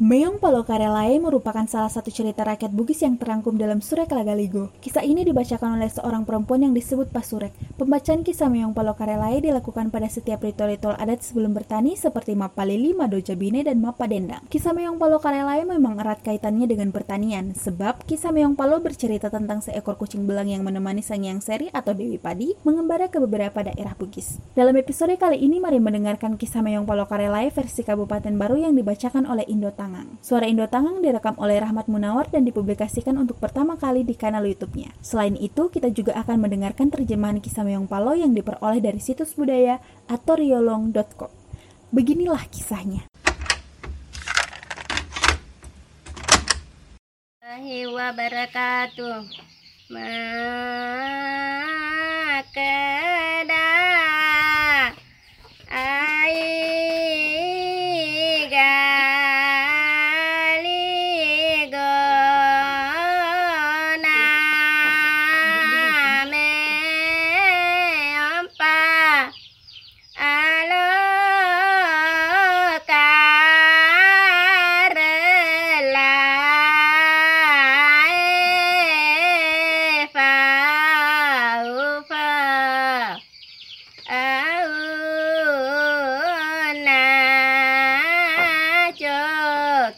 Meong Palokarelae merupakan salah satu cerita rakyat Bugis yang terangkum dalam Surek Lagaligo. Kisah ini dibacakan oleh seorang perempuan yang disebut Pasurek. Pembacaan kisah Meong Palokarelae dilakukan pada setiap ritual-ritual adat sebelum bertani seperti Mapalili, Madojabine, dan Mapadendang. Kisah Meong Palokarelae memang erat kaitannya dengan pertanian, sebab kisah Meong Palo bercerita tentang seekor kucing belang yang menemani Sang Yang Seri atau Dewi Padi mengembara ke beberapa daerah Bugis. Dalam episode kali ini, mari mendengarkan kisah Meong Palokarelae versi Kabupaten Baru yang dibacakan oleh Indo Tang. Tangang. Suara Indo Tangang direkam oleh Rahmat Munawar dan dipublikasikan untuk pertama kali di kanal YouTube-nya. Selain itu, kita juga akan mendengarkan terjemahan kisah Meong Palo yang diperoleh dari situs budaya atau riolong.com. Beginilah kisahnya. wabarakatuh. Maka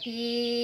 happy.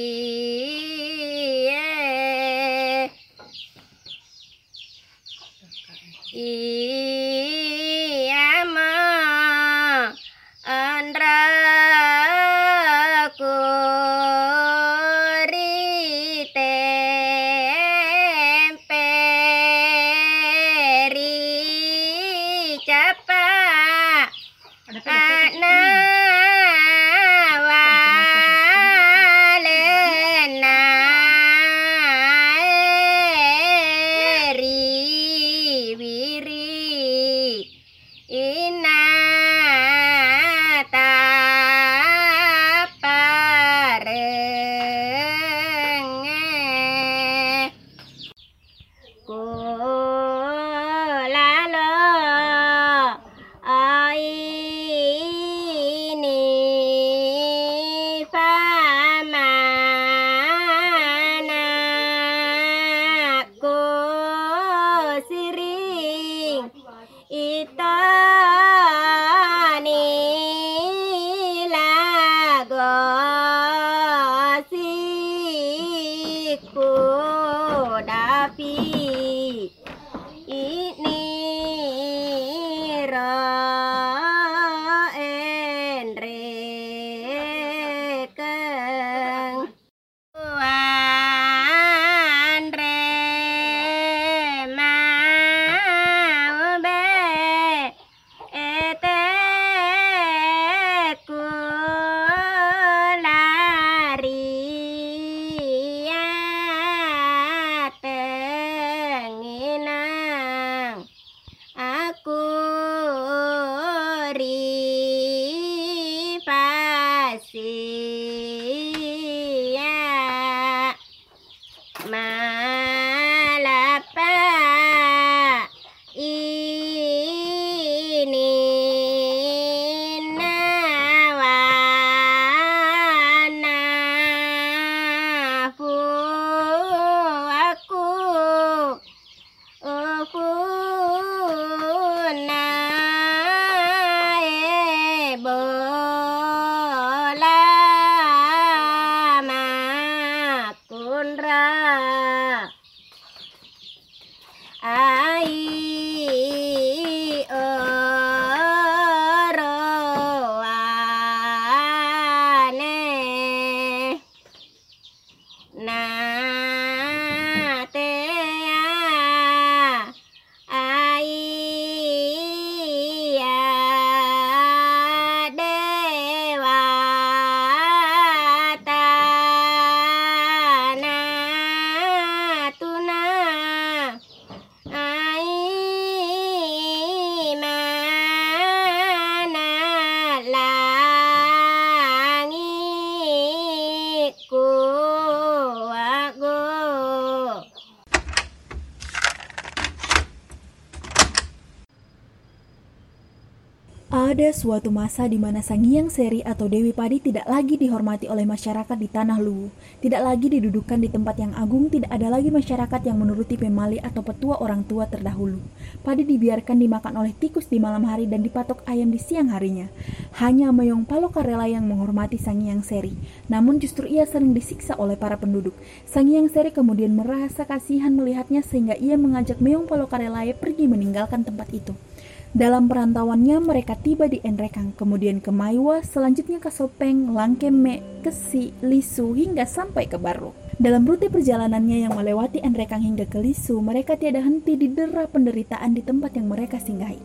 Ada suatu masa di mana Sang Hyang Seri atau Dewi Padi tidak lagi dihormati oleh masyarakat di Tanah Luwu, tidak lagi didudukan di tempat yang agung, tidak ada lagi masyarakat yang menuruti pemali atau petua orang tua terdahulu. Padi dibiarkan dimakan oleh tikus di malam hari dan dipatok ayam di siang harinya. Hanya Mayong Palokarela yang menghormati Sang Hyang Seri, namun justru ia sering disiksa oleh para penduduk. Sang Hyang Seri kemudian merasa kasihan melihatnya sehingga ia mengajak Mayong Palokarelae pergi meninggalkan tempat itu. Dalam perantauannya mereka tiba di Enrekang, kemudian ke Maiwa, selanjutnya ke Sopeng, Langkeme, Kesi, Lisu, hingga sampai ke Barlo. Dalam rute perjalanannya yang melewati Enrekang hingga ke Lisu, mereka tiada henti didera penderitaan di tempat yang mereka singgahi.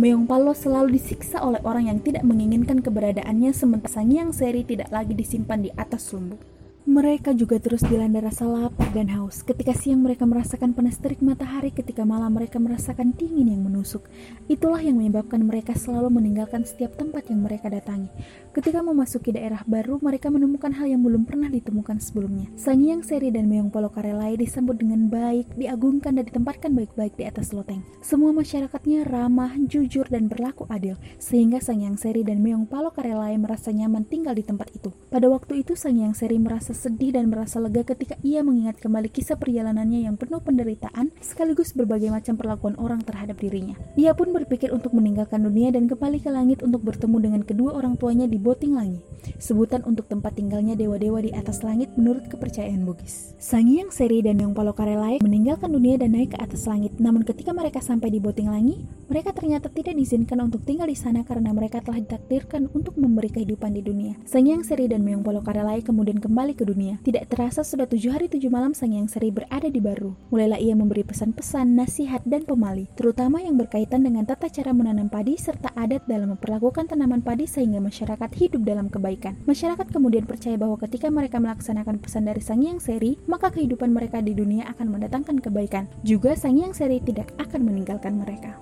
Meong Palo selalu disiksa oleh orang yang tidak menginginkan keberadaannya sementara Sang Yang Seri tidak lagi disimpan di atas lumbung. Mereka juga terus dilanda rasa lapar dan haus. Ketika siang mereka merasakan panas terik matahari, ketika malam mereka merasakan dingin yang menusuk. Itulah yang menyebabkan mereka selalu meninggalkan setiap tempat yang mereka datangi. Ketika memasuki daerah baru, mereka menemukan hal yang belum pernah ditemukan sebelumnya. Sang Yang Seri dan Meong Polokarelai disambut dengan baik, diagungkan dan ditempatkan baik-baik di atas loteng. Semua masyarakatnya ramah, jujur, dan berlaku adil, sehingga Sang Yang Seri dan Meong Palokarelai merasa nyaman tinggal di tempat itu. Pada waktu itu, Sang Yang Seri merasa sedih dan merasa lega ketika ia mengingat kembali kisah perjalanannya yang penuh penderitaan sekaligus berbagai macam perlakuan orang terhadap dirinya. Ia pun berpikir untuk meninggalkan dunia dan kembali ke langit untuk bertemu dengan kedua orang tuanya di Boting Langi, sebutan untuk tempat tinggalnya dewa-dewa di atas langit menurut kepercayaan Bugis. Sang Hyang Seri dan Yang Palokarelai meninggalkan dunia dan naik ke atas langit, namun ketika mereka sampai di Boting Langi, mereka ternyata tidak diizinkan untuk tinggal di sana karena mereka telah ditakdirkan untuk memberi kehidupan di dunia. Sang Hyang Seri dan Meong Palokarelai kemudian kembali ke dunia. Tidak terasa sudah tujuh hari tujuh malam Sang Yang Seri berada di Baru. Mulailah ia memberi pesan-pesan, nasihat, dan pemali, terutama yang berkaitan dengan tata cara menanam padi serta adat dalam memperlakukan tanaman padi sehingga masyarakat hidup dalam kebaikan. Masyarakat kemudian percaya bahwa ketika mereka melaksanakan pesan dari Sang Yang Seri, maka kehidupan mereka di dunia akan mendatangkan kebaikan. Juga Sang Yang Seri tidak akan meninggalkan mereka.